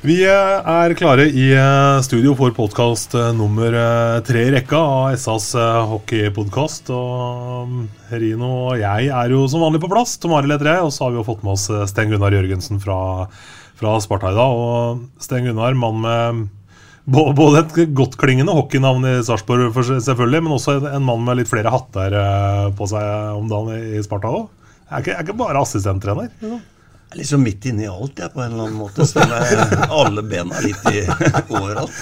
Vi eh, er klare i eh, studio for podkast nummer eh, tre i rekka av SAs hockeypodkast. Og mm, Rino og jeg er jo som vanlig på plass. Tom Arild heter jeg, og så har vi jo fått med oss Sten Gunnar Jørgensen fra, fra Sparta i dag. Og Sten Gunnar, mann med både et godtklingende hockeynavn i Sarpsborg, selvfølgelig, men også en mann med litt flere hatter på seg om dagen i- Sparta òg. Er er ikke bare assistenttrener. liksom. Er liksom midt inni alt, jeg, på en eller annen måte. Så jeg alle bena litt i overalt.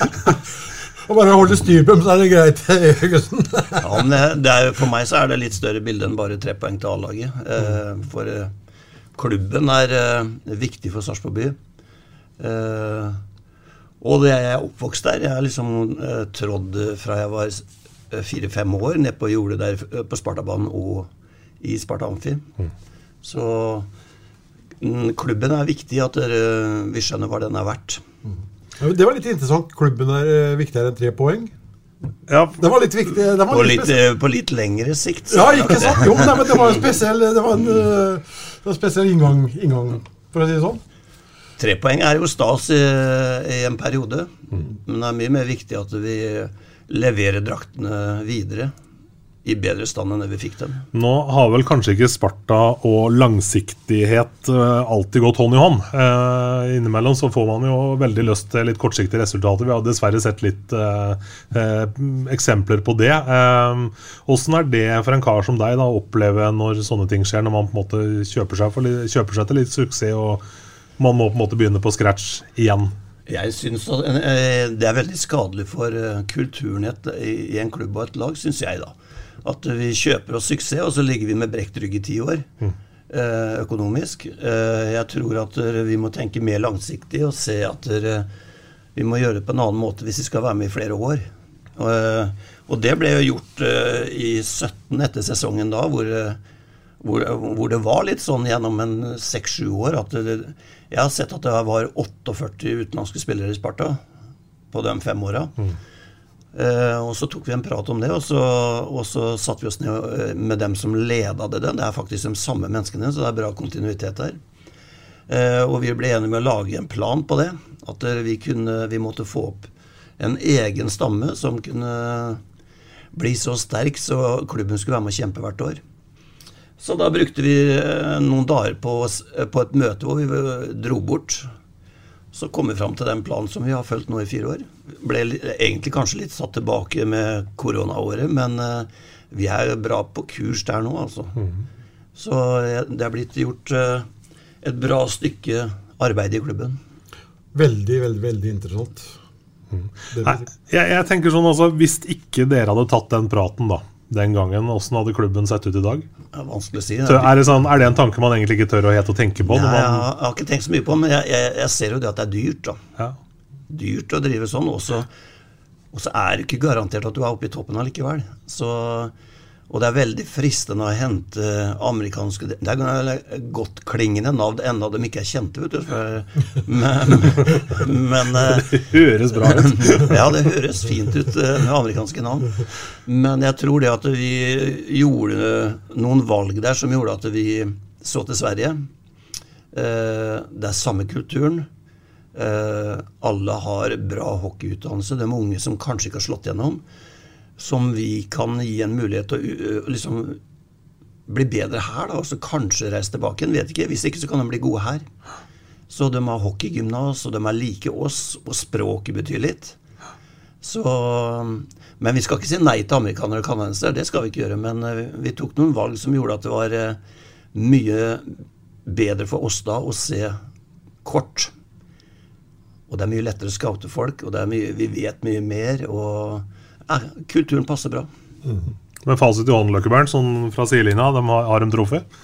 Og bare holde styr på dem, så er det greit. Ja, men det, er, for meg så er det litt større bilde enn bare tre poeng til A-laget. Eh, for eh, klubben er eh, viktig for Sarpsborg by. Eh, og det jeg er oppvokst der. Jeg har liksom eh, trådd fra jeg var eh, fire-fem år ned på jordet der på Spartabanen og i Sparta Amfi. Så mm, klubben er viktig, at dere, vi skjønner hva den er verdt. Det var litt interessant. Klubben er eh, viktigere enn tre poeng. Ja, Det var litt viktig. Det var På litt litt, eh, på litt lengre sikt. så- Ja, ikke sant? Jo, nei, men det var en spesiell, det var en, eh, det var en spesiell inngang, inngang, for å si det sånn. Tre poeng er jo stas i, i en periode, men det er mye mer viktig at vi leverer draktene videre i bedre stand enn det vi fikk dem. Nå har vel kanskje ikke Sparta og langsiktighet eh, alltid gått hånd i hånd. Eh, innimellom så får man jo veldig lyst til litt kortsiktige resultater. Vi har dessverre sett litt eh, eh, eksempler på det. Eh, er det for en kar som deg å oppleve når sånne ting skjer, når man på en måte kjøper seg, for, kjøper seg til litt suksess og man må på en måte begynne på scratch igjen? Jeg synes at, eh, Det er veldig skadelig for eh, kulturen i, en klubb og et lag, syns jeg. da. At vi kjøper oss suksess, og så ligger vi med brekt rygg i ti år eh, økonomisk. Eh, jeg tror at eh, vi må tenke mer langsiktig og se at eh, vi må gjøre det på en annen måte hvis vi skal være med i flere år. Og, eh, det ble jo gjort eh, i 17 etter sesongen da, hvor, eh, hvor, hvor det var litt sånn gjennom en seks-sju år at det, jeg har sett at det var 48 utenlandske spillere i Sparta på de fem åra. Eh, og så tok vi en prat om det, og så, og så satte vi oss ned eh, med dem som leda det. Det er faktisk de samme menneskene, så det er bra kontinuitet der. Eh, og vi ble enige med å lage en plan på det. At eh, vi, kunne, vi måtte få opp en egen stamme som kunne bli så sterk så klubben skulle være med å kjempe hvert år. Så da brukte vi eh, noen dager på, eh, på et møte hvor vi dro bort. Så kom vi fram til den planen som vi har fulgt nå i fire år. Ble egentlig kanskje litt satt tilbake med koronaåret, men eh, vi er bra på kurs der nå, altså. Så eh, det er blitt gjort et bra stykke arbeid i klubben. Veldig, veldig, veldig interessant. Mm. Nei, jeg, jeg tenker sånn altså, Hvis ikke dere hadde tatt den praten da den gangen, åssen hadde klubben sett ut i dag? Det er vanskelig å si. Tør, er, det sånn, er det en tanke man egentlig ikke tør å helt å tenke på? Nei, man, har- jeg har ikke tenkt så mye på men jeg, jeg, jeg ser jo det at det er dyrt. ja. dyrt å drive sånn. Og så er det ikke garantert at du er oppe i toppen allikevel. Så, Og det er veldig fristende å hente amerikanske Det er godt klingende navn, enda de ikke er kjente, vet du. Men, men Det høres bra ut. ja, det høres fint ut eh, med amerikanske navn. Men jeg tror det at vi gjorde noen valg der som gjorde at vi så til Sverige. Eh, Det er samme kulturen. Eh, Alle har bra hockeyutdannelse. De unge som kanskje ikke har slått gjennom som vi kan gi en mulighet til å liksom bli bedre her, da, og så kanskje reise tilbake igjen. Vet ikke. Hvis ikke så kan de bli gode her. Så de har hockeygymnas, og de er like oss, og språket betyr litt. Så, men vi skal ikke si nei til amerikanere og canadiensere, det skal vi ikke gjøre. Men uh, vi tok noen valg som gjorde at det var uh, mye bedre for oss da å se kort. Og det er mye lettere å scoute folk, og mye, vi vet mye mer. og ja, kulturen passer bra. Mm. Men fasit i hånden, Løkkeberg, sånn fra sidelinja, de har, har de truffet?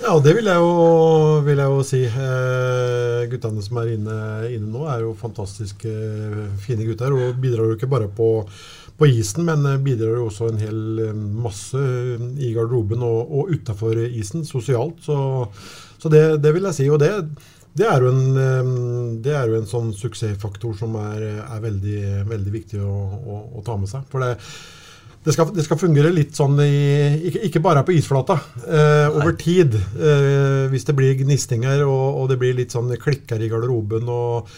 Ja, det vil jeg jo, vil jeg jo si. Eh, guttene som er inne, inne, nå, er jo fantastisk eh, fine gutter. Og bidrar jo ikke bare på, på isen, men bidrar jo også en hel masse i garderoben og, og utafor isen, sosialt. Så, så det, det, vil jeg si. Og det, det er, en, det er jo en sånn suksessfaktor som er, er veldig, veldig, viktig å, å, å, ta med seg. For det, det, skal, det, skal, fungere litt sånn i, ikke, ikke bare på isflata. Eh, over tid. Eh, hvis det blir gnistinger og, og, det blir litt sånn klikker i garderoben og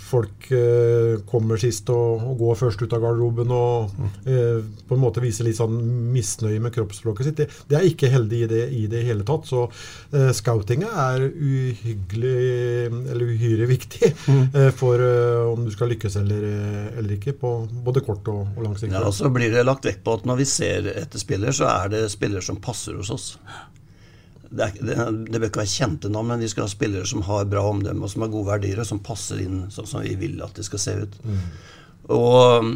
folk eh, kommer sist og, og, går først ut av garderoben og uh, på en måte viser litt sånn misnøye med kroppsspråket sitt. Det, det, er ikke heldig i det i det hele tatt. Så uh, scoutinga er uhyggelig, eller uhyre viktig uh, for om du skal lykkes eller, eller ikke, på både kort og, og lang sikt. Ja, og så blir det lagt vekt på at når vi ser etter spillere, så er det spillere som passer hos oss det, er, det, det, bør ikke være kjente navn, men vi skal ha spillere som har bra omdømme og som har gode verdier, og som passer inn sånn som vi vil at det skal se ut. Mm. Og,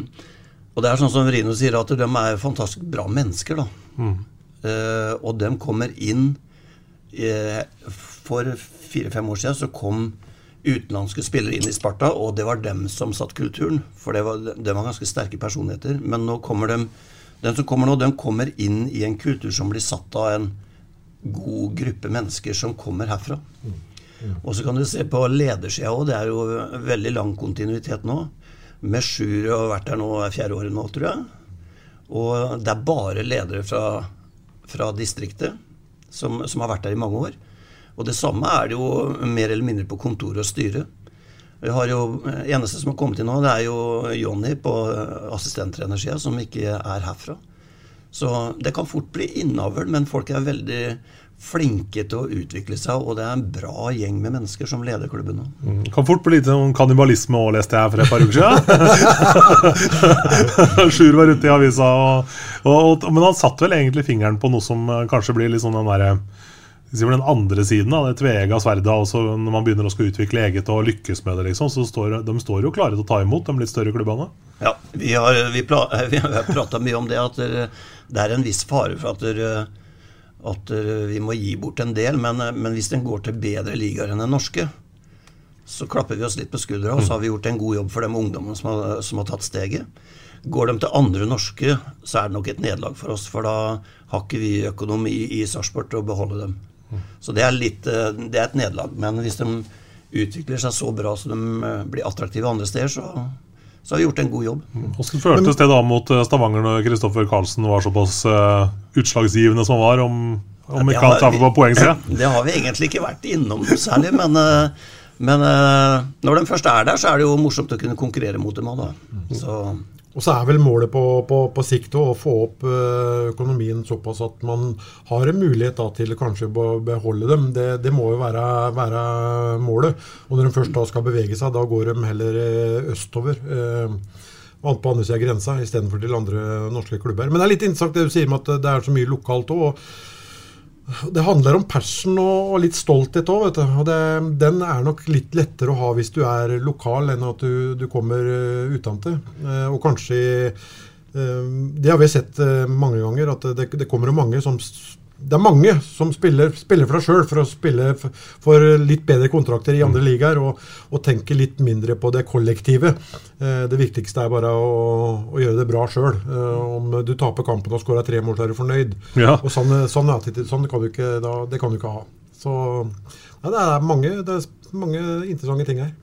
og, det er sånn som Rino sier, at de er fantastisk bra mennesker. da. Mm. Uh, og de kommer inn uh, For fire-fem år siden så kom utenlandske spillere inn i Sparta, og det var dem som satt kulturen. For det var, de var ganske sterke personligheter. Men nå kommer de, den som kommer nå, de kommer inn i en kultur som blir satt av en god gruppe mennesker som kommer herfra. Mm. Mm. Og så kan du se på ledersida òg. Det er jo veldig lang kontinuitet nå. Med Sjur har vært der nå er fjerde året nå, tror jeg. Og det er bare ledere fra, fra distriktet som, som, har vært der i mange år. Og det samme er det jo mer eller mindre på kontoret og styret. Vi har jo, eneste som har kommet inn nå, det er jo Jonny på assistenttrenersida, som ikke er herfra. Så det kan fort bli innavl, men folk er veldig flinke til å utvikle seg, og det er en bra gjeng med mennesker som leder klubben nå. Mm. Kan fort bli litt sånn kannibalisme òg, leste jeg for et par uker siden. Sjur var ute i avisa, og, og, men han satt vel egentlig fingeren på noe som eh, kanskje blir litt sånn den derre den andre siden av det tveegga sverdet. Når man begynner å skal utvikle eget og lykkes med det, liksom, så står de står jo klare til å ta imot de litt større klubbene. Ja, vi har, vi, vi har prata mye om det, at det er en viss fare for at, at vi må gi bort en del. Men, men hvis den går til bedre ligaer enn den norske, så klapper vi oss litt på skuldra, og så har vi gjort en god jobb for de ungdommene som har, som har tatt steget. Går de til andre norske, så er det nok et nederlag for oss. For da har ikke vi økonomi i Sarpsborg til å beholde dem. Så det er, litt, det er et nederlag. Men hvis de utvikler seg så bra så de blir attraktive andre steder, så så har vi gjort en god jobb. Hvordan føltes det da mot eh, Stavanger når Kristoffer Karlsen var såpass uh, utslagsgivende som han var, om, om ikke han på poengsida? Det har vi egentlig ikke vært innom særlig, men, uh, men uh, når de først er der, så er det jo morsomt å kunne konkurrere mot dem òg, da. Så og så er vel målet på, på, på sikt å få opp økonomien såpass at man har en mulighet da, til kanskje å beholde dem. Det, det må jo være, være, målet. Og når de først da skal bevege seg, da går de heller østover. Eh, på andre siden av grensa istedenfor til andre norske klubber. Men det er litt interessant det du sier om at det er så mye lokalt òg. Det handler om passion og, litt stolthet òg. Den er nok litt lettere å ha hvis du er lokal, enn at du, du kommer uh, utentil. Uh, og kanskje uh, Det har vi sett mange ganger, at det, det kommer mange som det er mange som spiller, spiller for deg sjøl for å spille for litt bedre kontrakter i andre ligaer, og, og tenke litt mindre på det kollektive. Eh, det viktigste er bare å, å gjøre det bra sjøl. Eh, om du taper kampen og skårer tre mål, så er du fornøyd. Ja. Og sånn, sånn, sånn kan du ikke, da, det kan du ikke ha. Så ja, det, er mange, det er mange interessante ting her.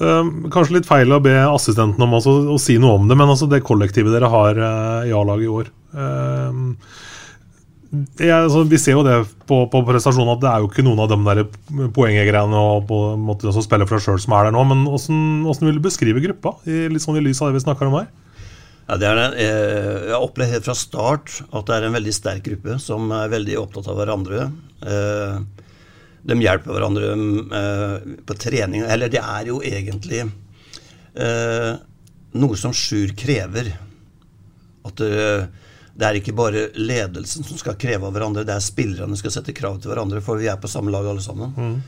Um, kanskje litt feil å be assistenten om altså, å si noe om det, men altså det kollektivet dere har eh, i A-laget i år um, jeg, altså, Vi ser jo det på, på prestasjonen at det er jo ikke noen av de der poenggreiene og på en måte som spiller for deg sjøl som er der nå. Men hvordan vil du beskrive gruppa, i, litt sånn i lys av det vi snakker om her? Ja, det er en, eh, jeg har opplevd helt fra start at det er en veldig sterk gruppe som er veldig opptatt av hverandre. Eh, De hjelper hverandre eh, på trening. Eller det er jo egentlig noe som Sjur krever. At det, det er ikke bare ledelsen som skal kreve av hverandre, det er spillerne som skal sette krav til hverandre, for vi er på samme lag alle sammen. Mm.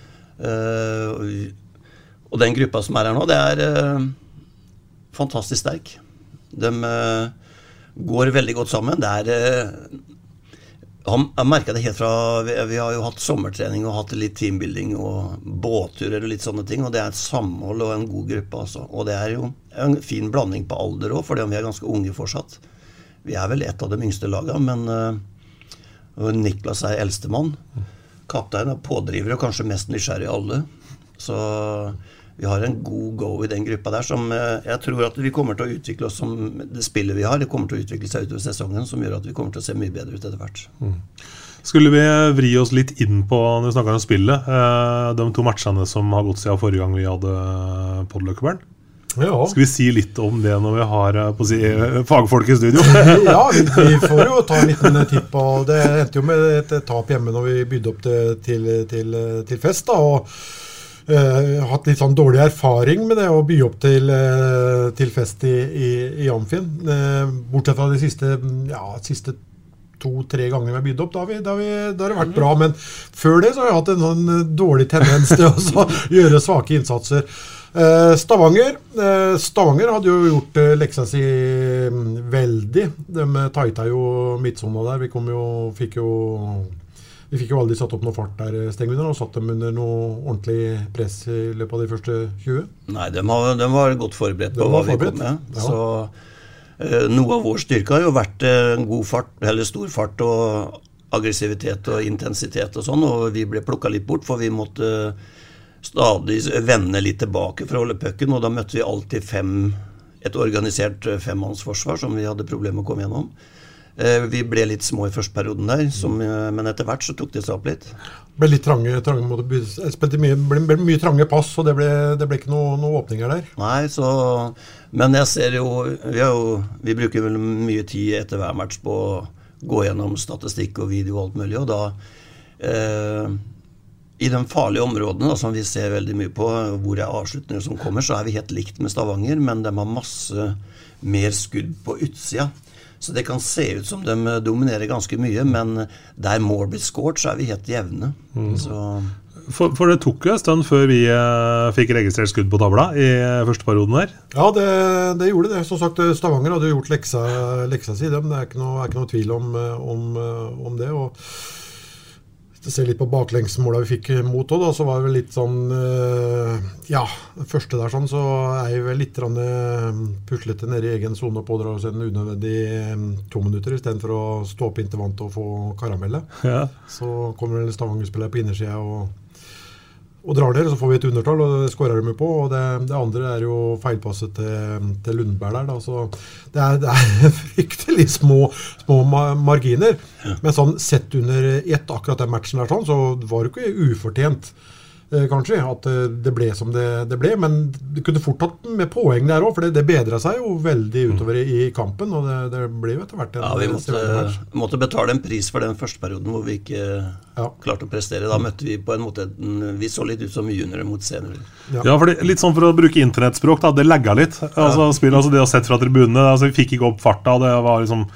og, og den gruppa som er her nå, det er uh, fantastisk sterk. De uh, går veldig godt sammen. Det er Jeg merka det helt fra vi, har jo hatt sommertrening og hatt litt teambuilding og båtturer og litt sånne ting. Og det er et samhold og en god gruppe, altså. Og det er jo en fin blanding på alder òg, fordi vi er ganske unge fortsatt. Vi er vel et av de yngste laga, men eh, Niklas er eldstemann. Kaptein er pådriver og kanskje mest nysgjerrig av alle. Så vi har en god go i den gruppa der som eh, jeg tror at vi kommer til å utvikle oss som det spillet vi har. Det kommer til å utvikle seg utover sesongen, som gjør at vi kommer til å se mye bedre ut etter hvert. Skulle vi vri oss litt inn på når vi snakker om spillet, eh, de to matchene som har gått siden forrige gang vi hadde Podløkkebern? Ja. Skal vi si litt om det når vi har eh, på si, eh, fagfolk i studio? ja, vi, vi får jo ta en liten tipp på Det endte jo med et tap hjemme når vi bydde opp til, til, til, til fest. da, og Uh, hatt litt sånn dårlig erfaring med det å by opp til, uh, til fest i, i, i Amfin. Uh, bortsett fra de siste, ja, siste to-tre ganger vi har bydd opp, da vi, da, vi, da har det vært bra. Men før det så har jeg hatt en sånn dårlig tendens til å gjøre svake innsatser. Eh, Stavanger eh, Stavanger hadde jo gjort eh, leksa si mm, veldig. De eh, tighta jo midtsona der. Vi kom jo, fikk jo vi fikk jo aldri satt opp noe fart der, eh, Stengunder, og satt dem under noe ordentlig press i løpet av de første 20. Nei, de, har, de var godt forberedt på hva forberedt. vi kom med. ja. Så eh, noe av vår styrke har jo vært eh, en god fart, eller stor fart og aggressivitet og intensitet og sånn, og vi ble plukka litt bort, for vi måtte stadig vende litt tilbake for å holde pucken, og da møtte vi alltid fem, et organisert eh, femmannsforsvar som vi hadde problemer med å komme gjennom. Eh, Vi ble litt små i første perioden der, som, eh, men etter hvert så tok det seg opp litt. ble litt trange, trange måte, spilte mye, ble, ble mye trange pass, og det ble, det ble ikke noen noe åpninger der. Nei, så Men jeg ser jo Vi, har jo, vi bruker vel mye tid etter hver match på å gå gjennom statistikk og video og alt mulig, og da eh, I de farlige områdene da, som vi ser veldig mye på, hvor det er avslutninger som kommer, så er vi helt likt med Stavanger, men de har masse mer skudd på utsida. Så det kan se ut som de dominerer ganske mye, men der mål blir skåret, så er vi helt jevne. Så For, for det tok jo en stund før vi eh, fikk registrert skudd på tavla i eh, første perioden her. Ja, det, det gjorde det. Som sagt, Stavanger hadde gjort leksa, leksa si. Dem. Det er ikke noe, er ikke noe tvil om, eh, om, eh, om det. og du litt på baklengsmåla vi fikk mot òg, så var det vel litt sånn eh, Ja, første der sånn, så er vi vel litt eh, puslete nede i egen sone og pådrar oss en unødvendig eh, to minutter istedenfor å stå opp inntil vant og få karamellet. Ja. Så kommer en Stavanger-spiller på innersida og, og drar der, så får vi et undertall, og det skårer de på. Og det, det andre er jo feilpasset til, til Lundberg der, da. Så det er, det er fryktelig små, små marginer. marginer. Men sånn sett under ett, akkurat den matchen der, sånn, så var det ikke ufortjent. Eh, Kanskje, at eh, det ble som det, det ble, men det kunne fort tatt med poeng der òg. For det, det bedra seg jo veldig utover i, i kampen, og det, det ble jo etter hvert en Ja, vi måtte, måtte betale en pris for den første perioden hvor vi ikke klarte å prestere. Da møtte vi på en måte Vi så litt ut som juniorer mot seniorer. Ja, for det, litt sånn for å bruke internettspråk, da, det lagga litt. Altså, spill, altså Det å sett fra tribunene, altså, vi fikk ikke opp farta. Det var liksom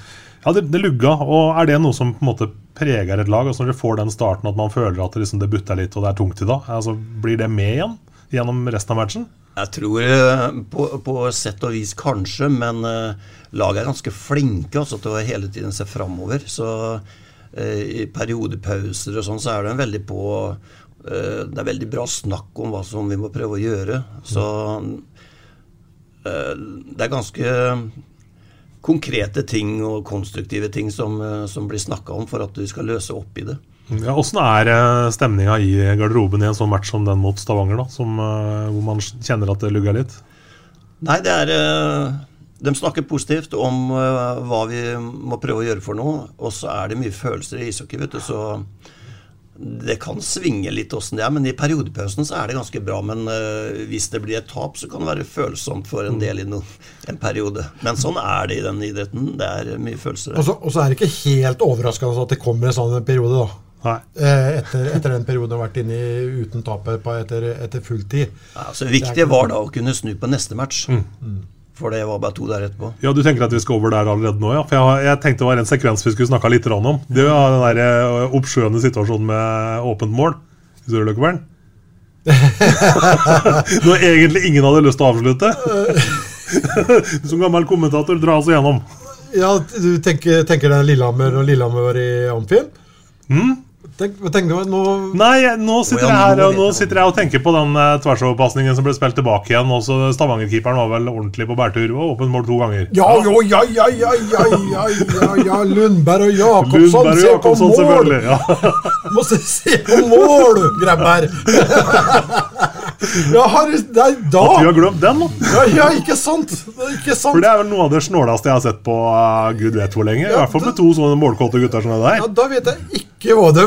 Ja, det, det lugga. Og er det noe som på en måte preger et lag? Altså Når du får den starten at man føler at det, liksom, det butter litt og det er tungt i dag, altså, blir det med igjen gjennom resten av matchen? Jeg tror eh, på, på sett og vis kanskje, men uh, laget er ganske flinke altså, til å hele tiden se framover. Så uh, i periodepauser og sånn, så er det en veldig på uh, Det er veldig bra snakk om hva som vi må prøve å gjøre. Så eh, det er ganske konkrete ting og konstruktive ting som, eh, som blir snakka om for at vi skal løse opp i det. Ja, Åssen er eh, stemninga i garderoben i en sånn match som den mot Stavanger, da, som, eh, hvor man kjenner at det lugger litt? Nei, det er De snakker positivt om hva vi må prøve å gjøre for noe. Og så er det mye følelser i ishockey, vet du, så det kan svinge litt åssen det er. Men i periodepausen så er det ganske bra. Men eh, hvis det blir et tap, så kan det være følsomt for en del i no, en periode. Men sånn er det i den idretten. Det er mye følelser. Og så, og så er det ikke helt overraskende at det kommer en sånn periode, da. Eh, Etter, etter den perioden du har vært inne uten tapet på etter, etter fulltid. Ja, så Viktig var da å kunne snu på neste match. For det var bare to der etterpå. Ja, Du tenker at vi skal over der allerede nå, ja? For jeg, jeg tenkte det var en sekvens vi skulle snakka litt om. Det var den der oppsjøende oppskjønne situasjonen med åpent mål i Sørløkebern. Når egentlig ingen hadde lyst til å avslutte. Som gammel kommentator, dra oss igjennom. Ja, du tenker, tenker det er Lillehammer og Lillehammer var i Amfin? Tenk, tenk du nå Nei, nå sitter, jeg her, og nå sitter jeg og tenker på den uh, tversoverpasningen som ble spilt tilbake igjen. Også Stavanger-keeperen var vel ordentlig på bærtur. og Åpent mål to ganger. Ja, jo, ja, ja, ja, ja, ja, ja, ja, Lundberg og Jakobsson, Lundberg og se på Jakobsson, mål! selvfølgelig. Ja. Må se, se på mål, grabber! Ja, har, nei, da At vi har glemt den, da. Ja, ja, ikke sant? Ikke sant? For det er vel noe av det snåleste jeg har sett på uh, gud vet hvor lenge. I hvert fall med to sånne målkåte gutter som det der. Ja, da vet jeg ikke hva de,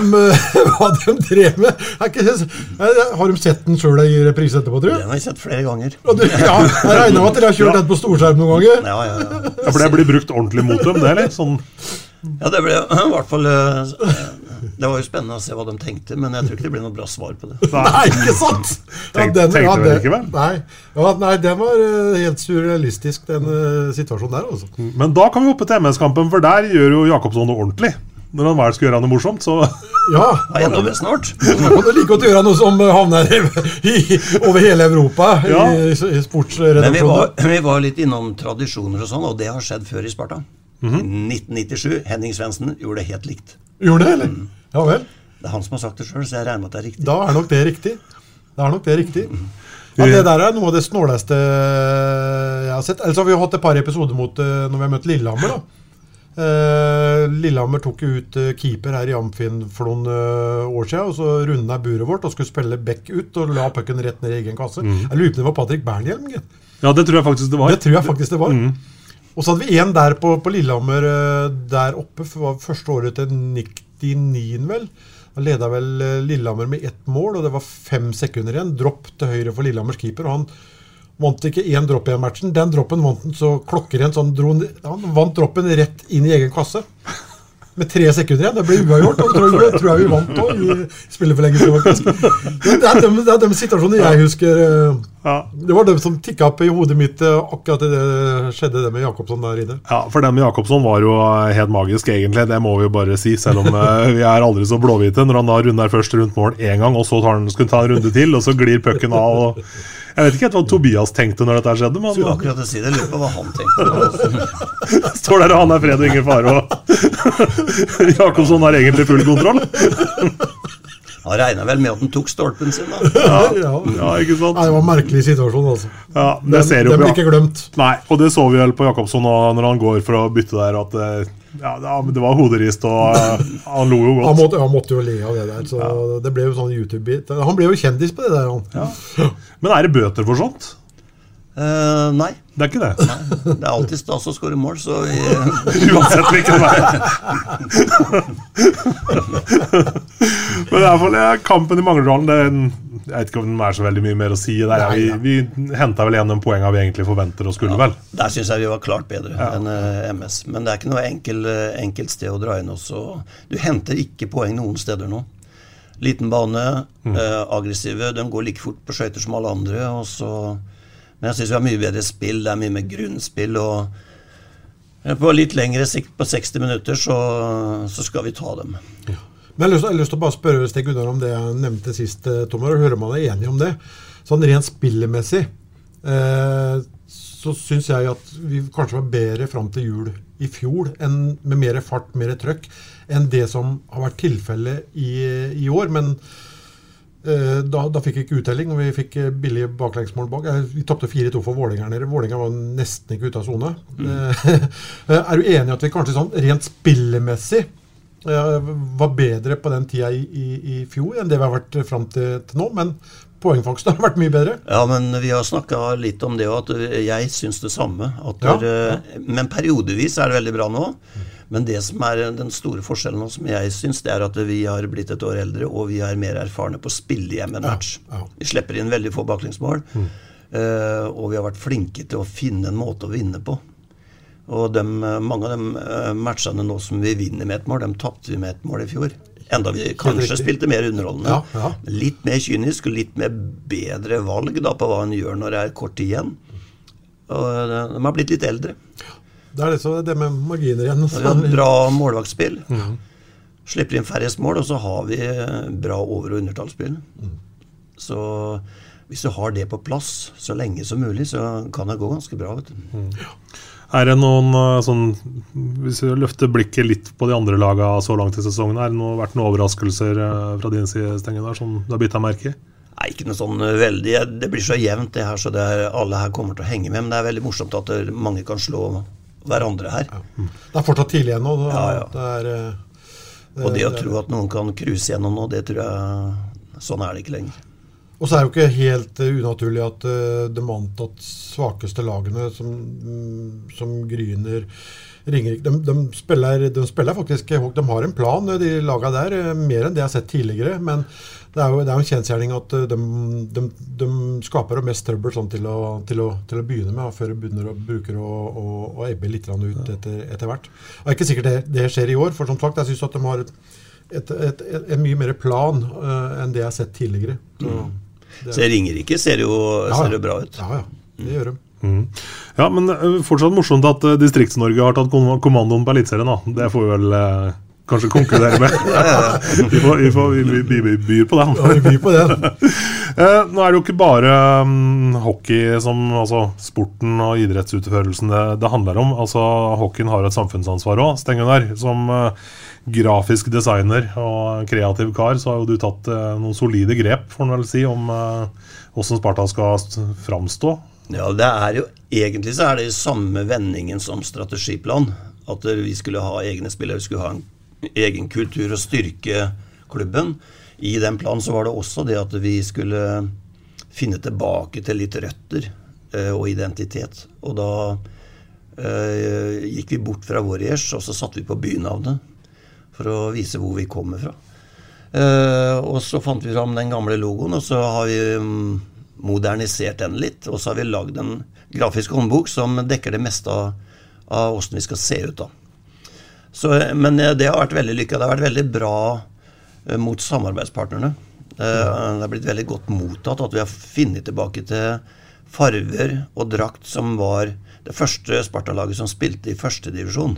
hva de drev med. Er ikke, er- har de sett den sjøl i reprise etterpå, tror du? Den har jeg sett flere ganger. Og du, ja, jeg regner med at dere har kjørt den på storskjerm noen ganger? Ja, ja, ja. Ja, For det blir brukt ordentlig mot dem, det, eller? Sånn Ja, det ble i hvert fall eh, Det var jo spennende å se hva de tenkte, men jeg tror ikke det ble noe bra svar på det. Nei, ikke sant? Tenk- tenkte ja, det- ikke vel? Nei, ja, nei, den var eh, helt surrealistisk, den eh, situasjonen der. Også. Men da kan vi hoppe til MS-kampen, for der gjør jo Jakobsson noe ordentlig. Når han vel skal gjøre noe morsomt, så Ja, Ja, enda mer snart. Da kan du like godt gjøre noe som eh, havner i, over hele Europa Ja. i, i Men vi var, vi var litt innom tradisjoner og sånn, og det har skjedd før i Sparta. Mm -hmm. 1997. Henning Svendsen gjorde det helt likt. Gjorde det, eller? Ja vel. Det er han som har sagt det sjøl, så jeg regner med at det er riktig. Da er nok det riktig. Da er nok det riktig. Ja, Det der er noe av det snåleste jeg har sett. Ellers har vi jo hatt et par episoder mot eh, når vi har møtt Lillehammer. da. Eh, Lillehammer tok jo ut eh, keeper her i Amfin for noen eh, år siden. og Så runda jeg buret vårt og skulle spille back ut og la pucken rett ned i egen kasse. Jeg lurer på om det var Patrick Bernhjelm. gitt. Ja, det tror jeg faktisk det var. Det tror jeg faktisk det var. Og så hadde vi en der på, på Lillehammer eh, der oppe. For første året til 99, vel. Da leda vel eh, Lillehammer med ett mål, og det var fem sekunder igjen. Dropp til høyre for Lillehammers keeper. og han vant ikke én dropp i matchen. Den droppen vant han så klokkerent. Så han, dro, han vant droppen rett inn i egen kasse. Med tre sekunder igjen. Det ble uavgjort. Og tror, jeg- tror jeg vi vant òg, i spillerforlengelse, faktisk. Det er de, det er de situasjonene jeg husker. eh, Ja. Det var dem som tikka opp i hodet mitt eh, akkurat det skjedde det med Jakobsson der inne. Ja, for den med Jakobsson var jo eh, helt magisk, egentlig. Det må vi jo bare si. Selv om vi er aldri så blåhvite. Når han da runder først rundt mål én gang, og så tar han, skulle ta en runde til, og så glir pucken av. Og jeg vet ikke helt hva Tobias tenkte når dette skjedde, Skulle akkurat si det. Lurer på hva han tenkte. står der og han er fred og ingen fare, og Jakobsson har egentlig full kontroll. Han regna vel med at han tok stolpen sin, da. Ja. Ja, ikke sant? Nei, det var en merkelig situasjon, altså. Ja, det Den, ser jo den ble blir ikke glemt. Nei, og det så vi vel på Jakobsson når han går for å bytte der, at eh, ja, det det var hoderist, og eh, han lo jo Han godt. måtte, han måtte jo le av det der. Så det ble jo sånn YouTube-bit. Han ble jo kjendis på det der, han. Men er det bøter for sånt? Eh, nei. Det er ikke det. Det er alltid stas å skåre mål, så Uansett hvilken vei. Men i hvert fall kampen i Mangerdalen er Jeg vet ikke om den er så veldig mye mer å si. Der, Nei, vi ja. vi henta vel igjen de poengene vi egentlig forventer og skulle, vel. Der syns jeg vi var klart bedre enn eh, MS. Men det er ikke noe enkel, eh, enkelt sted å dra inn også. Du henter ikke poeng noen steder nå. Liten bane, eh, aggressive. De går like fort på skøyter som alle andre. Og så, men jeg syns vi har mye bedre spill. Det er mye mer grunnspill. og på litt lengre sikt, på 60 minutter, så, så skal vi ta dem. Men jeg har lyst, til å bare spørre Stig Gunnar om det jeg nevnte sist, eh, Tommer, og høre om han er enig om det. Sånn rent spillemessig, eh, så syns jeg at vi kanskje var bedre fram til jul i fjor, enn, med mer fart, mer trøkk, enn det som har vært tilfellet i, i år. Men da, da fikk vi ikke uttelling, og vi fikk eh, billige baklengsmål bak. Eh, Vi tapte 4-2 for Vålerenga nede. Vålerenga var nesten ikke ute av sone. Mm. er du enig at vi kanskje sånn rent spillemessig eh, var bedre på den tida i, i, i fjor enn det vi har vært fram til, til nå? Men poengfangsten har vært mye bedre. Ja, men vi har snakka litt om det òg, at jeg syns det samme. Ja. der, men periodevis er det veldig bra nå. Men det som er den store forskjellen som jeg syns, det er at vi har blitt et år eldre, og vi er mer erfarne på å spille hjem en match. ja. Vi slipper inn veldig få baklengsmål. eh, og vi har vært flinke til å finne en måte å vinne på. Og dem, eh, mange av de eh, matchene nå som vi vinner med et mål, dem tapte vi med et mål i fjor. Enda vi kanskje spilte mer underholdende. Ja, ja. Litt mer kynisk og litt mer bedre valg da på hva en gjør når det er kort igjen. Og de har blitt litt eldre. Det er det, så det med marginer igjen. Vi har et bra målvaktspill. Slipper inn færrest mål, og så har vi eh, bra over- og undertallsspill. Så hvis du har det på plass så lenge som mulig, så kan det gå ganske bra. vet du. Er det noen eh, sånn Hvis vi løfter blikket litt på de andre lagene så langt i sesongen, er det noe, vært noen overraskelser eh, fra din side, der, som du har bitt deg merke i? Nei, ikke noe sånn veldig Det blir så jevnt, det her, så det er, alle her kommer til å henge med. Men det er veldig morsomt at mange kan slå hverandre her. Det er fortsatt tidlig ennå. Ja, ja. Det er, det, Og det å det- tro at noen kan cruise gjennom nå, det tror jeg Sånn er det ikke lenger. Og så er det jo ikke helt eh, unaturlig at eh, de antatt svakeste lagene, som, mm, som Gryner Ringerike de, de, spiller, de spiller faktisk De har en plan, eh, de laga der, eh, mer enn det jeg har sett tidligere. Men det er jo, det er jo en kjensgjerning at eh, de, de, de skaper jo mest trøbbel sånn til, å, til, å, til å begynne med, før de begynner å bruke og, og, og ebbe litt ut etter, etter hvert. Det er ikke sikkert det, det skjer i år, for som sagt, jeg syns at de har et, et, et, en mye mer plan uh, enn det jeg har sett tidligere. Så, det er- Så Ringerike ser jo, Ja, ser jo bra ut. Ja, ja. Det gjør de. Mm. Ja, men eh, fortsatt morsomt at eh, Distrikts-Norge har tatt kommandoen på Eliteserien. da. Det får vi vel eh, kanskje konkludere med. vi, får, vi, får, vi, vi, vi byr på den. Ja, vi byr på den. Eh, nå er det jo ikke bare um, hockey som altså sporten og idrettsutførelsen det, det handler om. Altså Hockeyen har et samfunnsansvar òg, Stengunar. Som eh, grafisk designer og kreativ kar, så har jo du tatt eh, noen solide grep, får en vel si, om åssen Sparta skal framstå. Ja, det er jo Egentlig så er det samme vendingen som strategiplan. At vi skulle ha egne spillere, vi skulle ha en egen kultur og styrke klubben. I den planen så var det også det at vi skulle finne tilbake til litt røtter eh, og identitet. Og da eh, gikk vi bort fra Warriors, og så satte vi på bynavnet for å vise hvor vi kommer fra. Eh, og så fant vi fram den gamle logoen, og så har vi mm, modernisert den litt. Og så har vi lagd en grafisk håndbok som dekker det meste av, av åssen vi skal se ut. da. Så, men eh, det har vært veldig lykka. Det har vært veldig bra eh, mot samarbeidspartnerne. Eh, Det har blitt veldig godt mottatt at vi har funnet tilbake til farver og drakt som var det første Sparta-laget som spilte i førstedivisjon.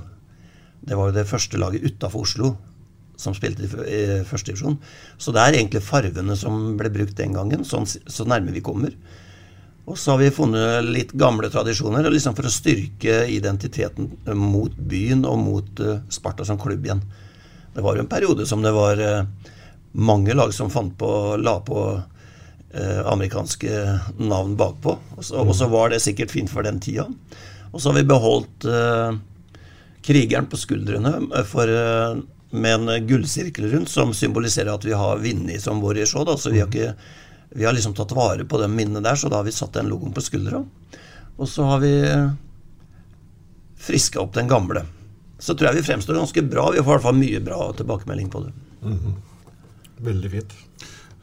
Det var jo det første laget utafor Oslo som spilte i f- i førstedivisjon. Så det er egentlig farvene som ble brukt den gangen, sånn, så nærme vi kommer. Og så har vi funnet litt gamle tradisjoner liksom for å styrke identiteten eh, mot byen og mot eh, Sparta som klubb igjen. Det var jo en periode som det var eh, mange lag som fant på, la på amerikanske navn bakpå. Og så, og så var det sikkert fint for den tida. Og så har vi beholdt uh, krigeren på skuldrene for, eh, med en eh, gullsirkel rundt, som symboliserer at vi har vunnet som vår show. Da. Så vi har, ikke, vi har liksom tatt vare på de minnene der, så da har vi satt den logoen på skuldra. Og så har vi friska opp den gamle. Så tror jeg vi fremstår ganske bra. Vi får i hvert fall mye bra tilbakemelding på det. Veldig fint.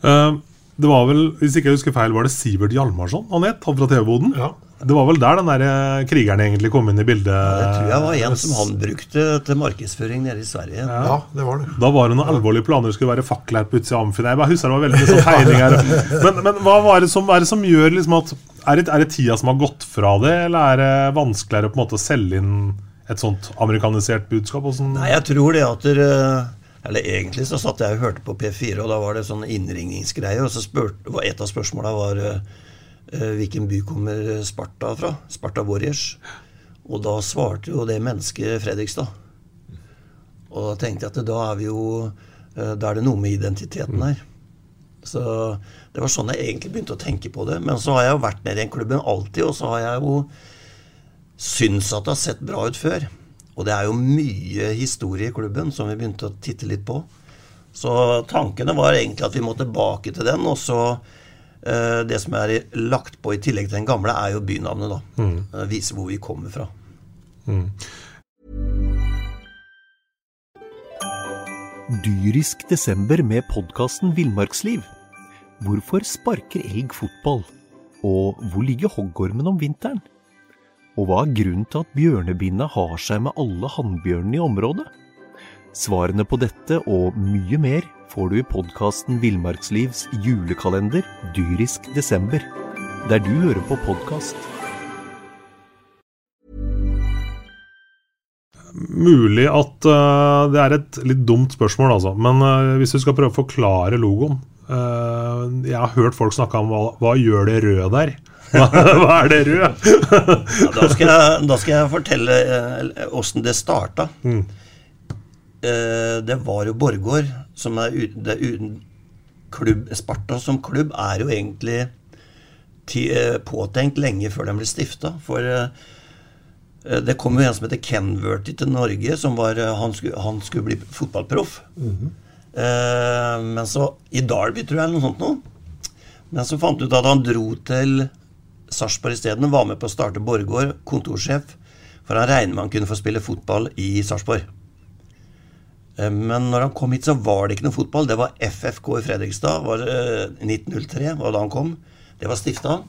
Uh, det var vel, hvis ikke jeg husker feil, var det Sivert Hjalmarsson han het? Han fra TV-boden? Ja. Det var vel der den der eh, krigeren egentlig kom inn i bildet? Det tror jeg var en som han brukte til markedsføring nede i Sverige. Ja, det var det. Da var det noen alvorlige planer. Det skulle være fakler på utsida av Amfin. Jeg bare husker det var veldig mye sånn tegninger. Men, men hva, var det som, er det som gjør liksom at er det, er det tida som har gått fra det, eller er det vanskeligere på en måte å selge inn et sånt amerikanisert budskap? Hvordan- Nei, jeg tror det at dere Eller egentlig så satt jeg og hørte på P4, og da var det sånn innringningsgreie, og så spurte Et av spørsmåla var eh, hvilken by kommer Sparta fra. Sparta Warriors. Og da svarte jo det mennesket Fredrikstad. Og da tenkte jeg at da er vi jo eh, Da er det noe med identiteten her. Så det var sånn jeg egentlig begynte å tenke på det. Men så har jeg jo vært nede i den klubben alltid, og så har jeg jo syntes at det har sett bra ut før. Og det er jo mye historie i klubben som vi begynte å titte litt på. Så tankene var egentlig at vi må tilbake til den. Og så eh, det som er lagt på i tillegg til den gamle, er jo bynavnet, da. Mm. viser Vise hvor vi kommer fra. Mm. Dyrisk desember med podkasten Villmarksliv. Hvorfor sparker elg fotball? Og hvor ligger hoggormen om vinteren? Og hva er grunnen til at bjørnebinna har seg med alle hannbjørnene i området? Svarene på dette og mye mer får du i podkasten Villmarkslivs julekalender Dyrisk desember, der du hører på podkast. Mulig at uh, det er et litt dumt spørsmål, altså. Men uh, hvis du skal prøve å forklare logoen uh, Jeg har hørt folk snakke om hva, hva gjør det rød der? Hva, hva er det rød? Ja, da, skal jeg, da skal jeg fortelle åssen det starta. Mm. Eh, det var jo Borgård som er, ut- uten klubb, Sparta som klubb er jo egentlig ti, eh, påtenkt lenge før den ble stifta. For eh, det kom jo en som heter Ken Verty til Norge. som var, han, skulle, han skulle bli fotballproff. Eh, men så I Derby, tror jeg, eller noe sånt noe. Men så fant du ut at han dro til Sarpsborg isteden var med på å starte Borregaard, kontorsjef. For han regner med han kunne få spille fotball i Sarpsborg. Eh, Men når han kom hit, så var det ikke noe fotball. Det var FFK i Fredrikstad. Var, eh, 1903 var da han kom. Det var stifta.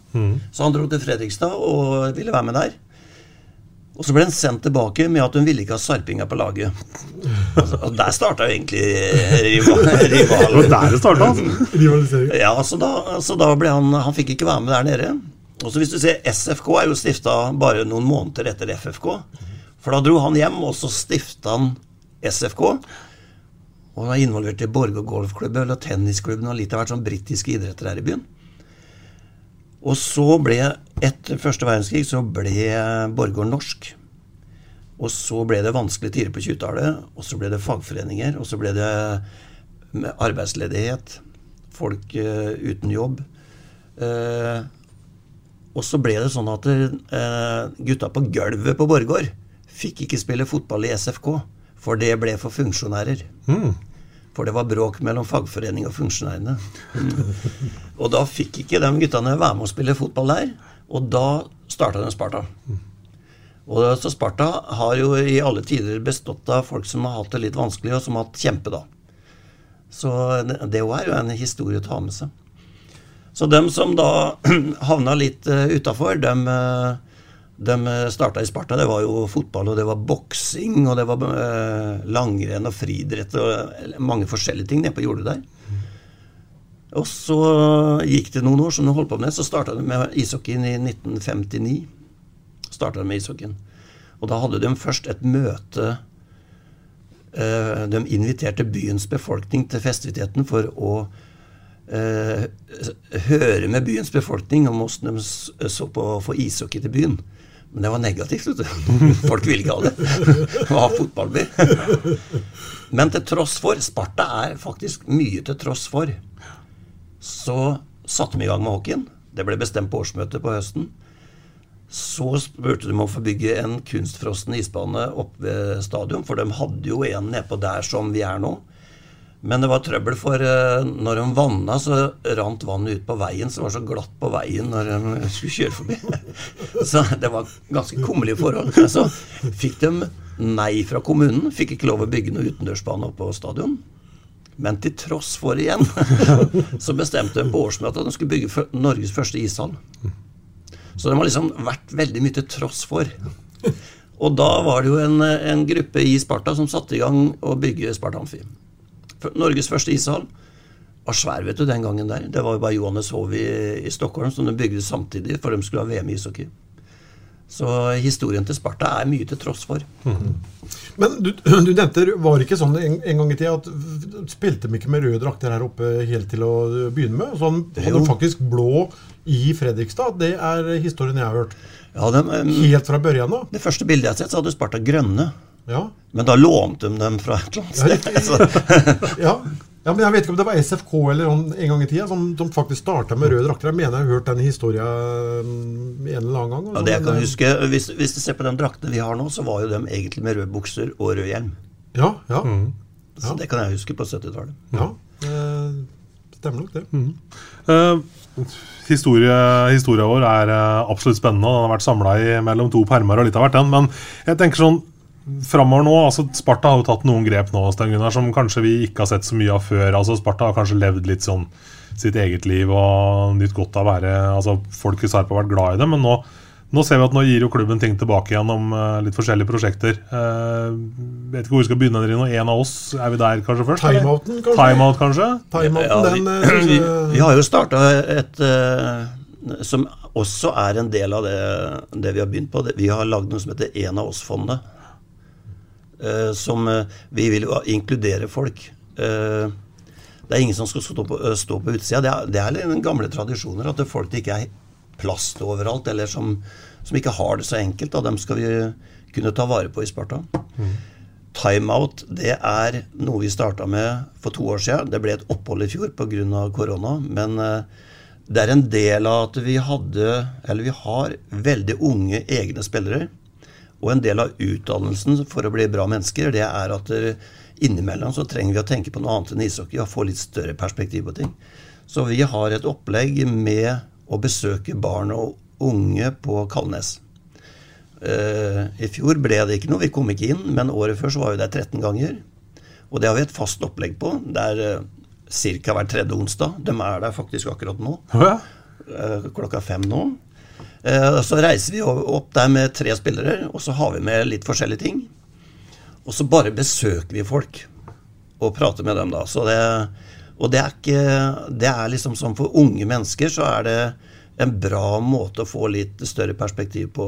Så han dro til Fredrikstad og ville være med der. Og så ble han sendt tilbake med at hun ville ikke ha sarpinga på laget. Altså, og der starta jo egentlig rivalen. rival. Det var der det starta, altså. Ja, så da, så da ble han Han fikk ikke være med der nede. Og så hvis du ser SFK er jo stifta bare noen måneder etter FFK. For da dro han hjem, og så stifta han SFK. Og var involvert i Borge golfklubben og tennisklubben og litt av hvert sånn britiske idretter her i byen. Og så ble, etter første verdenskrig, så ble Borgård norsk. Og så ble det vanskelige tider på 20-tallet, og så ble det fagforeninger, og så ble det arbeidsledighet, folk uh, uten jobb. Uh, og så ble det sånn at uh, gutta på gulvet på Borgård fikk ikke spille fotball i SFK, for det ble for funksjonærer. Mm. For det var bråk mellom fagforening og funksjonærene. Mm. Og da fikk ikke de guttene være med å spille fotball der, og da starta de Sparta. Og så Sparta har jo i alle tider bestått av folk som har hatt det litt vanskelig, og som har hatt kjempe, da. Så det òg er jo en historie å ta med seg. Så dem som da havna litt uh, utafor, dem, uh, dem starta i Sparta. Det var jo fotball, og det var boksing, og det var eh, langrenn og friidrett og eh, mange forskjellige ting nede på jordet der. Og så gikk det noen år som de holdt på med, så starta de med ishockeyen i 1959. Starta de med ishockeyen. Og da hadde de først et møte eh, De inviterte byens befolkning til festiviteten for å eh, høre med byens befolkning om åssen de så på å få ishockey til byen. Men det var negativt. vet du. Folk ville ikke ha det. Ha fotballby. Men til tross for Sparta er faktisk mye til tross for. Så satte vi i gang med hockeyen. Det ble bestemt på årsmøtet på høsten. Så spurte de om å få bygge en kunstfrossen isbane oppe ved stadion, for de hadde jo en nedpå der som vi er nå. Men det var trøbbel, for eh, når de vanna, så rant vannet ut på veien. Så det var så glatt på veien når de skulle kjøre forbi. Så det var ganske kummerlige forhold. Så fikk de nei fra kommunen. Fikk ikke lov å bygge noe utendørsbane oppe på stadion. Men til tross for igjen, så bestemte de på årsmøtet at de skulle bygge Norges første ishall. Så de har liksom vært veldig mye til tross for. Og da var det jo en, en gruppe i Sparta som satte i gang å bygge Sparta Amfi. Norges første ishall var svær, vet du, den gangen der. Det var jo bare Johannes Hov i, i Stockholm som de bygde samtidig, for de skulle ha VM i ishockey. Så historien til Sparta er mye til tross for. Men du, du nevnte, var det ikke sånn en, en gang i tida at spilte de ikke med røde drakter her oppe helt til å begynne med? Sånn hadde de faktisk blå i Fredrikstad. Det er historien jeg har hørt. Ja, de, um, Helt fra børjan av. det første bildet jeg har sett, så hadde Sparta grønne. Ja. Men da lånte de dem fra et eller annet Ja, sted. Ja. ja, men jeg vet ikke om det var SFK eller om en gang i tida som, som faktisk starta med røde drakter. Jeg mener jeg har hørt den historien en eller annen gang. ja, det jeg kan huske, hvis, hvis du ser på den draktene vi har nå, så var jo dem egentlig med røde bukser og rød hjelm. Ja, ja. Så det kan jeg huske på 70-tallet. ja. det stemmer nok det. Eh, historie, historia vår er eh, absolutt spennende. Den har vært samla mellom to permer og litt av hvert, den. Men jeg tenker sånn framover nå altså Sparta har jo tatt noen grep nå Stein Gunnar, som kanskje vi ikke har sett så mye av før. altså Sparta har kanskje levd litt sånn sitt eget liv og nytt godt av å være altså Folk i Sarpa har vært glad i det, men nå, nå ser vi at nå gir jo klubben ting tilbake gjennom uh, litt forskjellige prosjekter. Uh, vet ikke hvor vi skal begynne. Rino. En av oss, er vi der kanskje først? Timeouten, kanskje? Timeout, kanskje? Time Ja, vi, den eh, synes vi, vi har jo starta et eh, Som også er en del av det, det vi har begynt på. Vi har lagd noe som heter En av oss-fondet. Eh, som eh, vi vil jo inkludere folk. Eh, det er ingen som skal stå på, stå på utsida. Det er, det er den gamle tradisjoner at det folk det ikke er plass til overalt, eller som, som ikke har det så enkelt. Da, dem skal vi kunne ta vare på i Sparta. Timeout det er noe vi starta med for to år siden. Det ble et opphold i fjor pga. korona. Men det er en del av at vi hadde, eller vi har, veldig unge egne spillere. Og en del av utdannelsen for å bli bra mennesker, det er at eh, innimellom så trenger vi å tenke på noe annet enn ishockey og få litt større perspektiv på ting. Så vi har et opplegg med å besøke barn og unge på Kalnes. Uh, I fjor ble det ikke noe, vi kom ikke inn, men året før så var vi der 13 ganger. Og det har vi et fast opplegg på. Det er uh, ca. hver tredje onsdag. De er der faktisk akkurat nå. Eh, klokka fem nå. Eh, så reiser vi opp der med tre spillere, og så har vi med litt forskjellige ting. Og så bare besøker vi folk og prater med dem, da. Det, og det er ikke Det er liksom sånn for unge mennesker så er det en bra måte å få litt større perspektiv på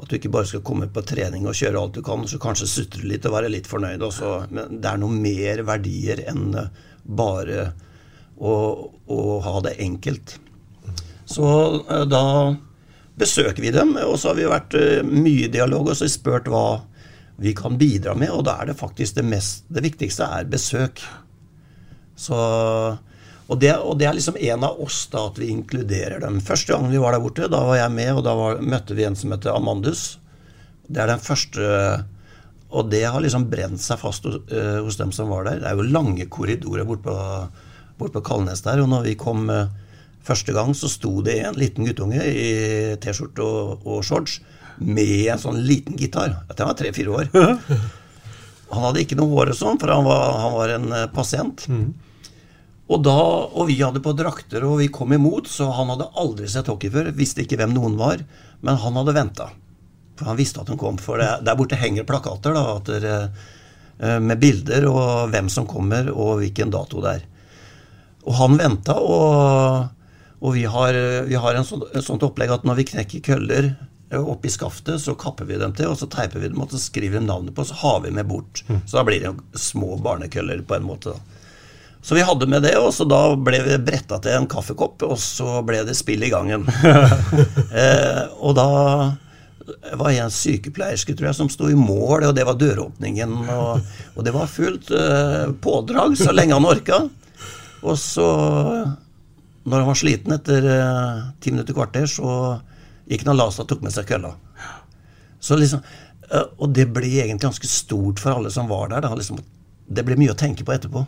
at du ikke bare skal komme på trening og kjøre alt du kan, så kanskje sutre litt og være litt fornøyd. Også. Men det er noe mer verdier enn bare å, å ha det enkelt. Så eh, da besøker vi dem, og så har vi vært eh, mye i dialog og så spurt hva vi kan bidra med, og da er det faktisk det mest Det viktigste er besøk. Så og det, og det er liksom en av oss, da, at vi inkluderer dem. Første gang vi var der borte, da var jeg med, og da var, møtte vi en som heter Amandus. Det er den første Og det har liksom brent seg fast hos, eh, hos dem som var der. Det er jo lange korridorer borte bort på Kalnes der, og når vi kom eh, første gang, så sto det en liten guttunge i T-skjorte og, og shorts med en sånn liten gitar. Dette var tre-fire år. Han hadde ikke noe hår og sånn, for han var, han var en pasient. pasient. Og, da, og vi hadde på drakter, og vi kom imot, så han hadde aldri sett hockey før. Visste ikke hvem noen var, men han hadde venta. For han visste at hun kom. For det, der borte henger plakater da, at dere, eh, med bilder og hvem som kommer, og hvilken dato det er. Og han venta, og, og vi har, vi har en sånn, et sånt opplegg at når vi knekker køller eh, oppi skaftet, så kapper vi dem til, og så teiper vi dem og så skriver vi navnet på, og så har vi med bort. Så da blir det jo små barnekøller på en måte. Så vi hadde med det, og så da ble vi bretta til en kaffekopp, og så ble det spill i gangen. eh, og da var jeg en sykepleierske, tror jeg, som sto i mål, og det var døråpningen. Og, og det var fullt eh, pådrag så lenge han orka. Og så, når han var sliten etter eh, ti minutter, kvarter, så gikk han og la seg og tok med seg kølla. Så liksom, eh, og det ble egentlig ganske stort for alle som var der. Da, liksom, det ble mye å tenke på etterpå.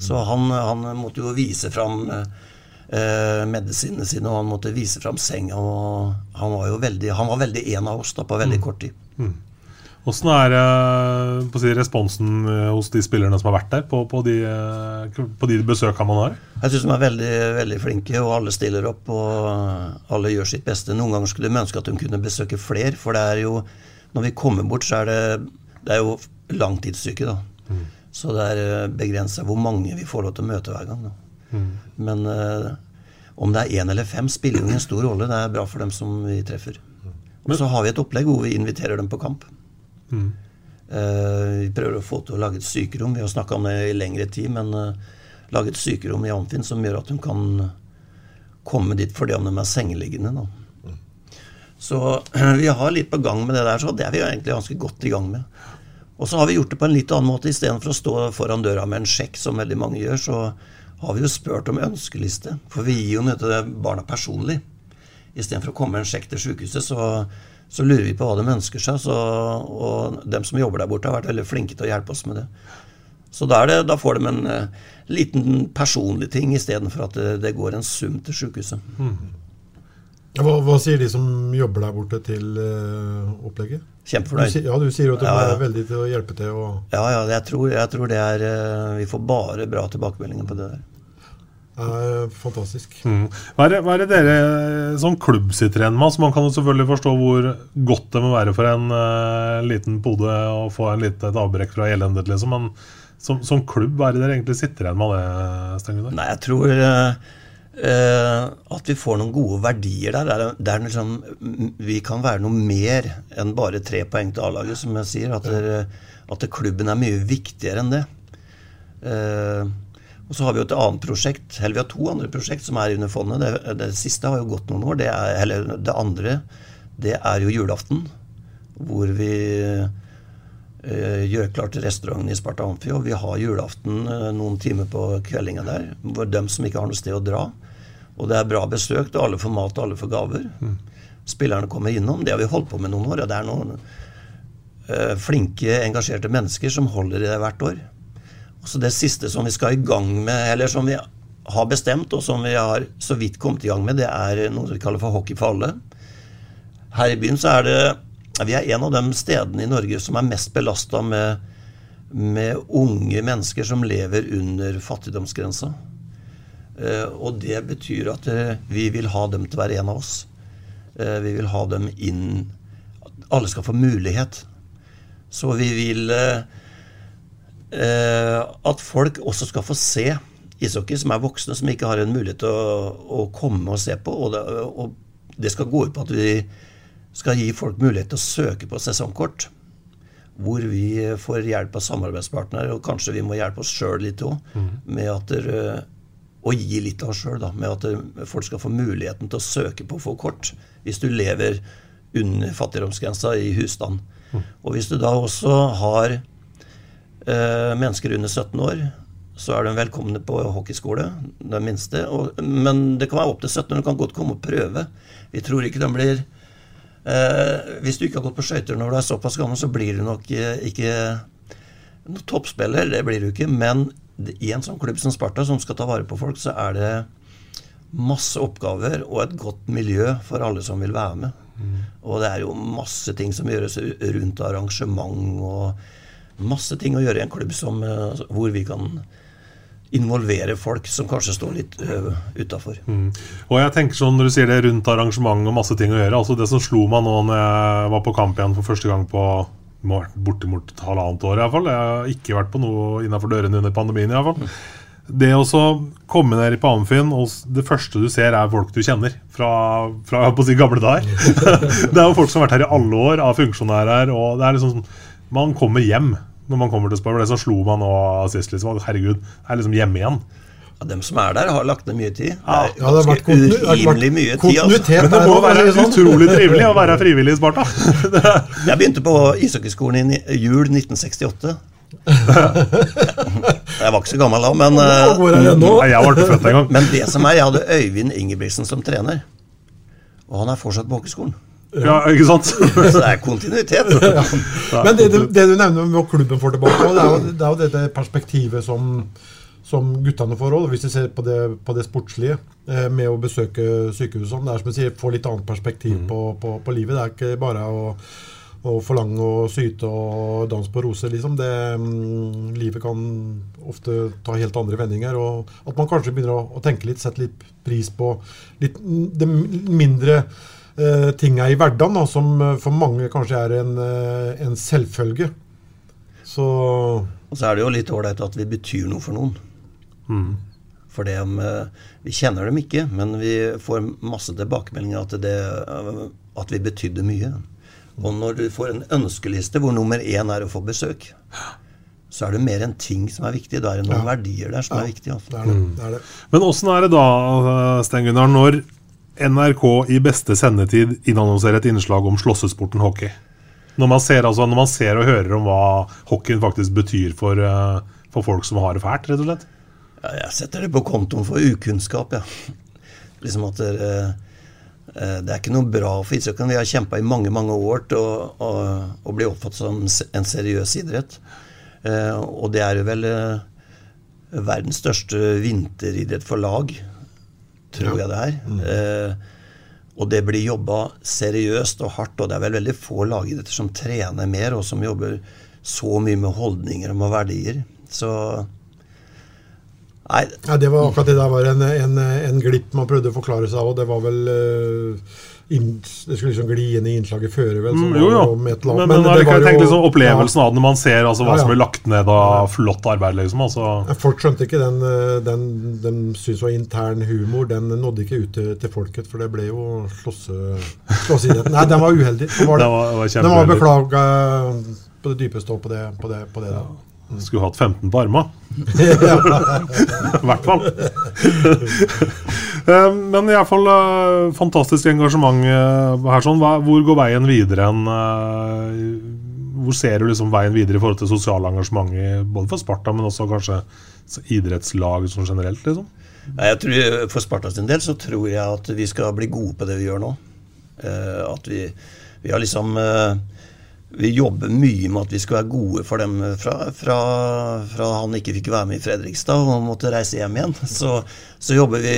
Så han, han måtte jo vise fram eh, medisinene sine, og han måtte vise fram senga. og Han var jo veldig, han var veldig en av oss da, på veldig kort tid. Åssen er eh, si, responsen eh, hos de spillerne som har vært der, på, på, de, eh, på de besøkene man har? Jeg syns de er veldig, veldig flinke, og alle stiller opp. Og alle gjør sitt beste. Noen ganger skulle de ønske at de kunne besøke flere, for det er jo Når vi kommer bort, så er det Det er jo langtidssyke, da. Så det er begrensa hvor mange vi får lov til å møte hver gang. Da. Men eh, om det er én eller fem, spiller ingen stor rolle. Det er bra for dem som vi treffer. Og så har vi et opplegg hvor vi inviterer dem på kamp. Mm. Eh, vi prøver å få til å lage et sykerom. Vi har snakka om det i lengre tid, men eh, lage et sykerom i Amfinn som gjør at hun kan komme dit fordi om de er sengeliggende. Da. Så vi har litt på gang med det der, så det er vi egentlig ganske godt i gang med. Og så har vi gjort det på en litt annen måte. Istedenfor å stå foran døra med en sjekk, som veldig mange gjør, så har vi jo spurt om ønskeliste. For vi gir jo nødt til barna personlig. Istedenfor å komme med en sjekk til sykehuset, så, så, lurer vi på hva de ønsker seg. Så, og dem som jobber der borte, har vært veldig flinke til å hjelpe oss med det. Så da, det, da får de en uh, liten personlig ting istedenfor at det, det, går en sum til sykehuset. Mm. Hva, hva, sier de som jobber der borte til uh, opplegget? Kjempefornøyd. Ja, du sier jo at de ja, ja. er veldig til å hjelpe til. Og... Ja, ja, jeg tror, jeg tror, det er uh, Vi får bare bra tilbakemeldinger på det der. Er fantastisk. Mm. Hva, er det, hva, er det, dere som klubb sitter igjen med? Så man kan jo selvfølgelig forstå hvor godt det må være for en uh, liten pode å få en lite, et avbrekk fra elendet, liksom. Men som, som, klubb, hva er det dere egentlig sitter igjen med det? Nei, jeg tror uh, Uh, at vi får noen gode verdier der. der, der liksom, vi kan være noe mer enn bare tre poeng til A-laget, som jeg sier. At, der, at klubben er mye viktigere enn det. Uh, og så har vi jo et annet prosjekt, eller vi har to andre prosjekt som er under fondet. Det, det siste har jo gått noen år. Det, er, eller det andre, det er jo julaften. Hvor vi uh, gjør klart restauranten i Sparta Amfi. Og vi har julaften noen timer på kveldinga der. For dem som ikke har noe sted å dra. Og det er bra besøk. og Alle får mat, og alle får gaver. Mm. Spillerne kommer innom. Det har vi holdt på med noen år. og det er noen uh, flinke, engasjerte mennesker som holder i det hvert år. Så Det siste som vi skal i gang med, eller som vi har bestemt, og som vi har så vidt kommet i gang med, det er noe vi kaller for Hockey for alle. Her i byen så er det Vi er en av de stedene i Norge som er mest belasta med, med unge mennesker som lever under fattigdomsgrensa. Eh, og det betyr at eh, vi vil ha dem til være en av oss. Eh, vi vil ha dem inn Alle skal få mulighet. Så vi vil at folk også skal få se ishockey, som er voksne, som ikke har en mulighet til å, å komme og se på. Og det, og det, skal gå ut på at vi skal gi folk mulighet til å søke på sesongkort. Hvor vi får hjelp av samarbeidspartnere, og kanskje vi må hjelpe oss sjøl litt òg. Mm. Med at og gi litt av oss sjøl, med at eh, folk skal få muligheten til å søke på å få kort hvis du lever under fattigdomsgrensa i husstand. Mm. Og hvis du da også har eh, mennesker under 17 år, så er de velkomne på hockeyskole, den minste. Og, men det kan være opp til 17 år, du kan godt komme og prøve. Vi tror ikke de blir eh, Hvis du ikke har gått på skøyter når du er såpass gammel, så blir du nok eh, ikke noen toppspiller. Det blir du ikke. Men i en sånn klubb som Sparta, som skal ta vare på folk, så er det masse oppgaver og et godt miljø for alle som vil være med. Mm. Og det er jo masse ting som gjøres rundt arrangement og masse ting å gjøre i en klubb som, eh, hvor vi kan involvere folk som kanskje står litt uh, utafor. Mm. Og jeg tenker sånn, Når du sier det rundt arrangement og masse ting å gjøre altså Det som slo meg nå når jeg var på kamp igjen for første gang på bortimot et halvannet år. I hvert fall. Jeg har ikke vært på noe innafor dørene under pandemien. i hvert fall. Det å komme ned på Amfin, og det første du ser, er folk du kjenner fra, fra på å si gamle dager. det er jo folk som har vært her i alle år, av funksjonærer. og det er liksom sånn, Man kommer hjem når man kommer til Spar. Det som slo meg nå sist. Liksom, herregud, det er liksom hjemme igjen. Ja, dem som er der, har lagt ned mye tid. Ja, det, ja, det har vært urimelig mye tid. Altså. Men det må være sånn. utrolig trivelig å være frivillig i Sparta. jeg begynte på ishockeyskolen i jul 1968. jeg var ikke så gammel da, men uh, Men det som er, jeg hadde Øyvind Ingebrigtsen som trener. Og han er fortsatt på hockeyskolen. Ja, ikke sant? så det er kontinuitet. ja. Men det, det, det, du nevner med klubben får tilbake, det er jo, det er jo dette perspektivet som som guttene får òg, hvis du ser på det, på det sportslige eh, med å besøke sykehusene. Det er som jeg sier, få litt annet perspektiv mm. på, på, på, livet. Det er ikke bare å, å forlange og syte og danse på roser, liksom. Det, mm, livet kan ofte ta helt andre vendinger. Og at man kanskje begynner å, å tenke litt, sette litt pris på litt, det mindre eh, tinga i hverdagen, som for mange kanskje er en, eh, en selvfølge. Så Og så er det jo litt ålreit at vi betyr noe for noen. Mm. For det om Vi kjenner dem ikke, men vi får masse tilbakemeldinger at det at vi betydde mye. Og når du får en ønskeliste hvor nummer én er å få besøk, så er det mer enn ting som er viktig. Da er det noen verdier der som er viktige. Altså. Det er det. det, er det. Men åssen er det da, Sten Gunnar, når NRK i beste sendetid innannonserer et innslag om slåssesporten hockey? Når man, ser, altså, når man ser og hører om hva hockeyen faktisk betyr for, eh, for folk som har det fælt, rett og slett? Ja, jeg setter det på kontoen for ukunnskap, ja. Liksom at det, eh, det er ikke noe bra for ishockeyen. Vi har kjempa i mange mange år til å, å, å, bli oppfattet som en seriøs idrett. Eh, og det er jo vel verdens største vinteridrett for lag, tror jeg det er. Mm. Og det blir jobba seriøst og hardt, og det er vel veldig få lagidretter som trener mer, og som jobber så mye med holdninger og med verdier. Så Nei. Ja, det var akkurat det der var en, en, en glipp man prøvde å forklare seg av, og det var vel det skulle liksom gli inn i innslaget fører vel. Mm, jo, jo. Men, men, men det var jo, liksom opplevelsen ja. av det når man ser altså, hva ja, ja. som blir lagt ned av flott arbeid. liksom. Altså. Folk skjønte ikke den, eh, den de syntes var intern humor. Den nådde ikke ut til, til folket, for det ble jo slåsseidretten. Nei, den var uheldig. Den var, det var, var den var beklaga på det dypeste og på det, på det, på det da. Skulle hatt 15 på arma. I hvert fall. Eh, men i hvert fall fantastisk engasjement uh, her. sånn. Hvor går veien videre? En, hvor ser du liksom veien videre i forhold til sosiale engasjement både for Sparta, men også kanskje idrettslag sånn generelt? liksom? Tror, For Spartas del så tror jeg at vi skal bli gode på det vi gjør nå. at vi, vi har liksom vi jobber mye med at vi skal være gode for dem fra, fra, fra han ikke fikk være med i Fredrikstad og måtte reise hjem igjen. Så, så, jobber vi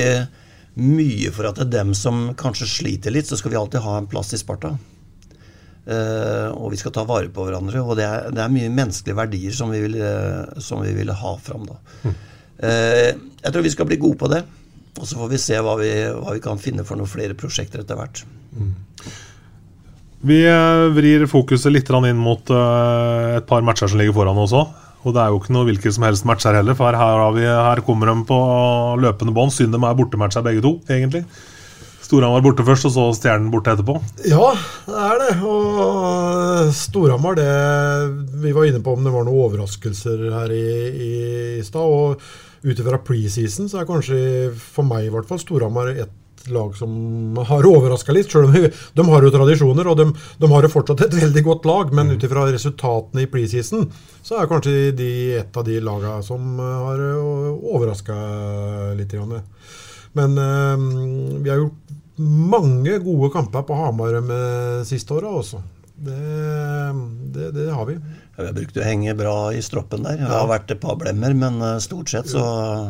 mye for at det er dem som kanskje sliter litt, så skal vi alltid ha en plass i Sparta. Uh, og vi skal ta vare på hverandre. Og det er, det er mye menneskelige verdier som vi vil, som vi vil ha fram. da. Mm. Uh, jeg tror vi skal bli gode på det. Og så får vi se hva vi, hva vi kan finne for noen flere prosjekter etter hvert. Mm. Vi eh, vrir fokuset litt inn mot eh, et par matcher som ligger foran oss òg. Og det er jo ikke noe hvilken som helst matcher heller, for her, vi, her kommer de på løpende bånd. Synd de er bortematcher begge to, egentlig. Storhamar borte først, og så Stjernen borte etterpå. Ja, det er det. Og Storhamar, det Vi var inne på om det var noen overraskelser her i, i stad. Og ut ifra preseason så er kanskje for meg i hvert fall Storhamar et lag som har overraska litt. Selv om de har jo tradisjoner, og de, de har jo fortsatt et veldig godt lag. Men mm. ut ifra resultatene i preseason, så er kanskje de et av de lagene som har overraska litt. Men øh, vi har gjort mange gode kamper på Hamar med siste åra også. Det, det, det, har vi. Ja, vi har brukt å henge bra i stroppen der. Det har vært et par blemmer, men eh, stort sett så,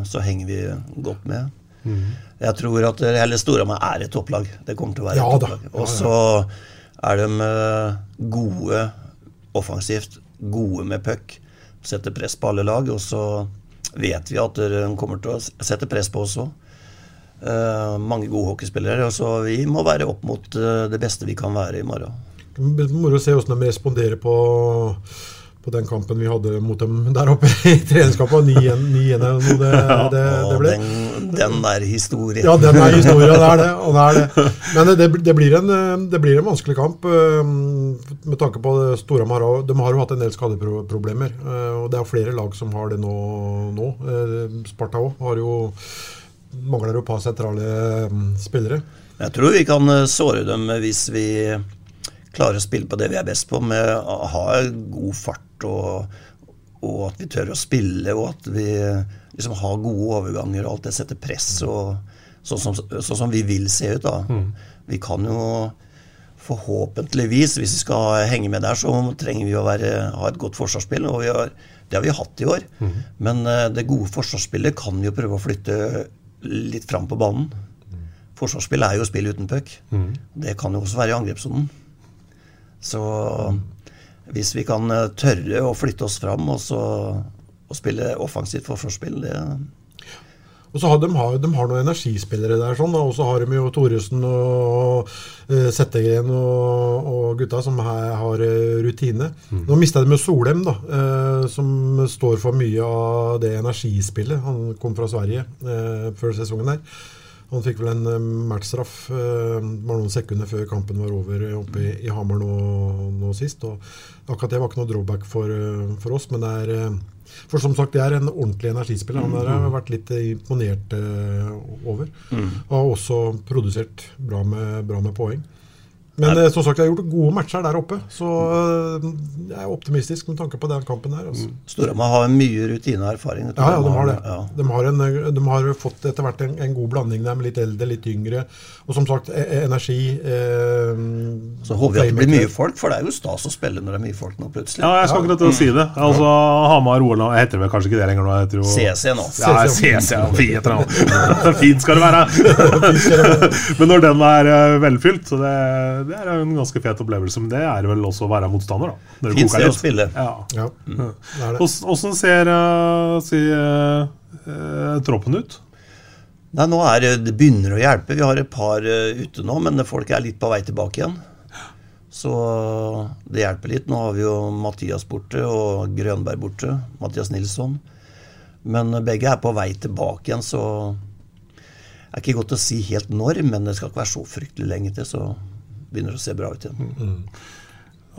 så henger vi godt med. Mm. Jeg tror at hele Storhamar er et topplag. Det kommer til å være ja, et topplag. Og så er de eh, gode offensivt, gode med puck. Setter press på alle lag. Og så vet vi at de kommer til å sette press på oss òg. Uh, mange gode hockeyspillere. Og så vi må være opp mot uh, det beste vi kan være i morgen. Moro å se hvordan de responderer på på den kampen vi hadde mot dem der oppe i treningskampen. 9-1 eller noe det, det, det, ble. Den, den der historien. Ja, den er historien. Det er det. Og det, er det. Men det, det, blir en, det blir en vanskelig kamp øh, med tanke på Storhamar. De har jo hatt en del skadeproblemer. Øh, og det er flere lag som har det nå. nå. Øh, Sparta òg har jo mangler jo et par sentrale spillere. Jeg tror vi kan såre dem hvis vi klarer å spille på det vi er best på, med å ha god fart og, og at vi tør å spille, og at vi liksom har gode overganger og alt det setter press og sånn som, sånn som vi vil se ut. da. Mm. Vi kan jo forhåpentligvis, hvis vi skal henge med der, så trenger vi å være, ha et godt forsvarsspill. og har, Det har vi hatt i år. Mm. Men uh, det gode forsvarsspillet kan vi jo prøve å flytte litt fram på banen. Mm. Forsvarsspill er jo spill uten puck. Mm. Det kan jo også være i angrepssonen. Så hvis vi kan eh, tørre å flytte oss fram og, så, og spille offensivt forsvarsspill, det og så har de, de har noen energispillere der, sånn, og så har de jo Thoresen og Settegren og, og, gutta som her har uh, rutine. Mm. Nå mista de med Solheim, da, som står for mye av det energispillet. Han kom fra Sverige før sesongen der. Han fikk vel en eh, matchstraff eh, bare noen sekunder før kampen var over eh, oppe i, i Hamar nå, nå sist. og Akkurat det var ikke noe drawback for, eh, for oss, men det er for som sagt, det er en ordentlig energispiller. Han har jeg vært litt imponert over. Mm. Og har også produsert bra med, bra med poeng. Men eh, som sagt, jeg har gjort gode matcher der oppe, så eh, jeg er optimistisk med tanke på den kampen der. Altså. Storhamar har mye rutine og erfaring. Ja, ja, de har det. Ja. De, har en, de har fått etter hvert en, en god blanding der med litt eldre, litt yngre. Og som sagt, e e- energi eh, Så håper vi at det blir mye folk, for det er jo stas å spille når det er mye folk nå plutselig. Ja, jeg skal akkurat ja. si det. Altså, Hamar OL Jeg heter vel kanskje ikke det lenger nå? Jeg tror, CC nå. Ja, CC, ja, fint, skal det være. Men når den er eh, velfylt, så det, det er en ganske fet opplevelse. Men det er vel også å være motstander, da. Når det Fint sted å spille. Ja. Ja, Mm. Åssen ser uh, si, uh, eh, troppen ut? Nei, nå er det, det begynner å hjelpe. Vi har et par eh, ute nå, men folk er litt på vei tilbake igjen. Så det hjelper litt. Nå har vi jo Mathias borte og Grønberg borte. Mathias Nilsson. Men begge er på vei tilbake igjen, så det er ikke godt å si helt når, men det skal ikke være så fryktelig lenge til, så begynner å se bra ut igjen.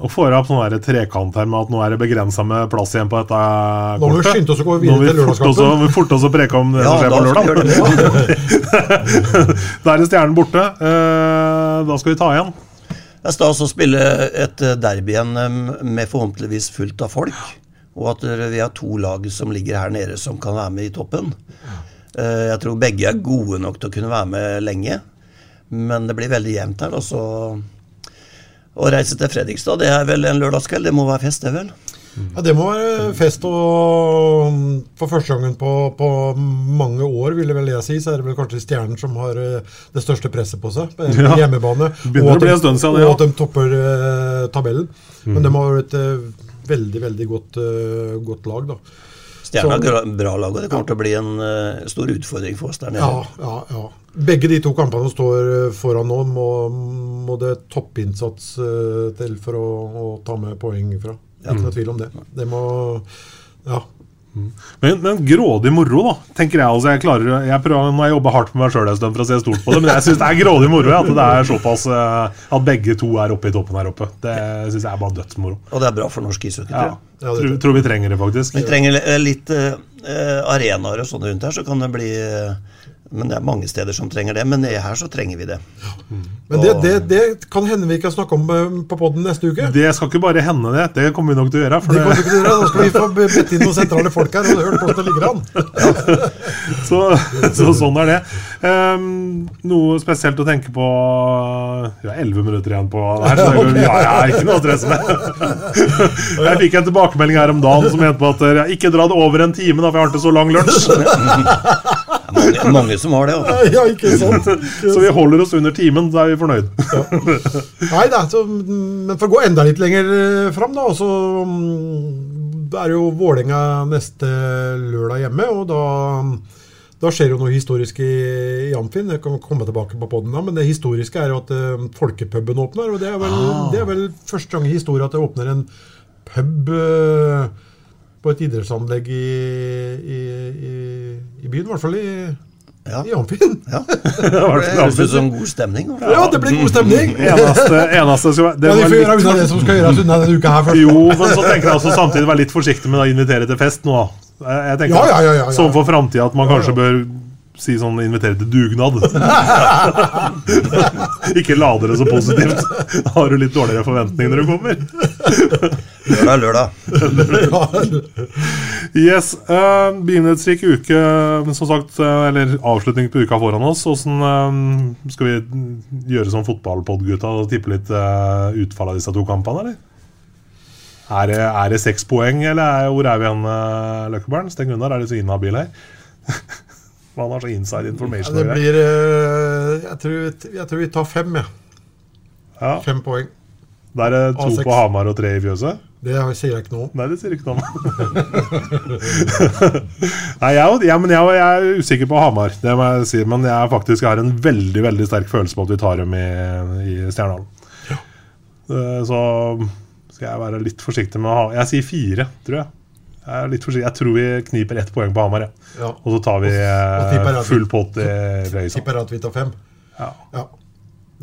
Og får opp sånn der trekant her med at nå er det begrensa med plass igjen på dette Nå må vi kortet. skynde oss å gå videre vi til lørdagskampen. Nå må vi forte oss å preke om det Ja, som skjer på lørdag. Da er det Stjernen borte. Eh, da skal vi ta igjen. Det er stas å spille et eh, derby igjen med forhåpentligvis fullt av folk. Og at vi har to lag som ligger her nede som kan være med i toppen. Eh, Jeg tror begge er gode nok til å kunne være med lenge. Men det blir veldig jevnt her. Og så Å reise til Fredrikstad, det er vel en lørdagskveld? Det må være fest, det vel? Ja, Det må være fest, og mm, for første gangen på, på mange år, ville vel jeg si, så er det vel kanskje Stjernen som har eh, det største presset på seg på Ja. hjemmebane. Begynner og å bli at en stund de- siden, det, Og at de topper eh, tabellen. Mm. Men de har et eh, veldig, veldig godt, eh, godt lag, da. Stjerna er et bra lag, og det kommer til å bli en uh, stor utfordring for oss der nede. Ja, ja, ja. Begge de to kampene som står eh, foran nå, må, må det toppinnsats eh, til for å, å ta med poeng fra. Ikke noe tvil om det. Det må Ja. Men, men grådig moro, da, tenker jeg. altså Jeg klarer, jeg prøver, Nå har jeg jobba hardt med meg sjøl en stund for å se stort på det, men jeg syns det er grådig moro at det er såpass eh, at begge to er oppe i toppen her oppe. Det syns jeg er bare dødsmoro. Og det er bra for norsk ishockey. tror Ja, jeg. Ja, det tror, tror vi trenger det, faktisk. Vi trenger litt eh, arenaer og sånn rundt her, så kan det bli eh, Men det er mange steder som trenger det. Men her så trenger vi det. Men det, det, det kan hende vi kan snakke om eh, på poden neste uke. Det skal ikke bare hende, det. Det kommer vi nok til å gjøre. For Det vi ikke til å gjøre. Da skal vi få bedt inn noen sentrale folk her og hørt hvordan det ligger an. så, så sånn er det. Um, noe spesielt å tenke på Vi har elleve minutter igjen på det her, så det, går- ja, ja, ikke noe å stresse med. Jeg fikk en tilbakemelding her om dagen som mente på at jeg ikke dra det over en time, da, for jeg har ikke så lang lunsj. Mange, mange som har det. Altså. Ja, ikke sant? Så vi holder oss under timen, da er vi fornøyd. Nei da, så, men for å gå enda litt lenger eh, fram, da, så mm, er det jo Vålerenga neste lørdag hjemme, og da da skjer jo noe historisk i, i Amfin. Jeg kan komme tilbake på podden da, men det historiske er jo at uh, Folkepuben åpner. og Det er vel, det er vel første gang i historien at det åpner en pub Uh, på et idrettsanlegg i, i, i, i byen. I hvert fall i, Ja. i Amfin. Ja. Det høres ut som god stemning. Ja, det blir god stemning! Eneste, eneste skal, være- det Ja, de får gjøre litt, unna det som skal gjøres unna denne uka her først. Jo, men så tenker jeg også samtidig være litt forsiktig med å invitere til fest nå. Jeg tenker Ja, ja, ja, ja, ja. Sånn for framtida at man kanskje bør si sånn invitere til dugnad. Ikke lade det så positivt. Da har du litt dårligere forventninger når du kommer. Lørdag, lørdag. Yes, uh, Begivenhetsrik uke, som sagt, eh, eller avslutning på uka foran oss. Hvordan uh, Skal vi gjøre som fotballpod-gutta og tippe litt uh, utfall av disse to kampene, eller? Er det, er det seks poeng, eller er, hvor er vi igjen, uh, Løkkebern? Steng unna, er det så inhabil her. Han har så inside information. Ja, det. blir eh, jeg, tror, jeg tror vi tar fem, jeg. Ja, Fem poeng. Da er det to A6. på Hamar og tre i fjøset. Det sier jeg ikke noe om. Nei, det sier ikke noe om. Nei, jeg, ja, men jeg, jeg er usikker på Hamar, det må jeg si. Men jeg faktisk har en veldig veldig sterk følelse på at vi tar dem i, i Stjernehallen. Ja. Så skal jeg være litt forsiktig med å ha Jeg sier fire, tror jeg. Jeg er litt forsiktig. Jeg tror vi kniper ett poeng på Hamar, ja. Ja. Og så tar vi eh, full pott i Frøysa. Tipper at vi tar fem. Ja. Ja.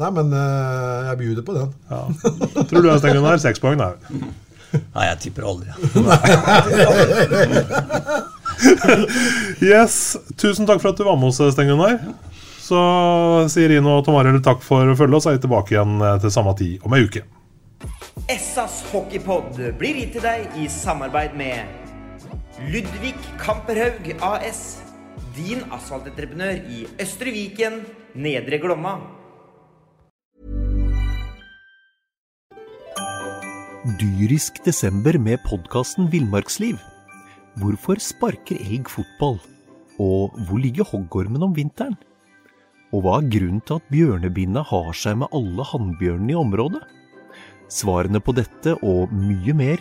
Nei, men eh, jeg bjuder på den. Ja. Tror du Sten Gunnar? Seks poeng, nei. Nei, jeg tipper aldri. Yes, Tusen takk for at du var med oss, Sten Gunnar. Så sier Rino og Tom Arild takk for følget, og så er vi tilbake igjen eh, til samme tid om ei uke. Essas hockeypod blir gitt til deg i samarbeid med Ludvig Kamperhaug AS. Din asfaltentreprenør i Østre Viken, Nedre Glomma. Dyrisk desember med podkasten Villmarksliv. Hvorfor sparker elg fotball? Og hvor ligger hoggormen om vinteren? Og hva er grunnen til at bjørnebinna har seg med alle hannbjørnene i området? Svarene på dette og mye mer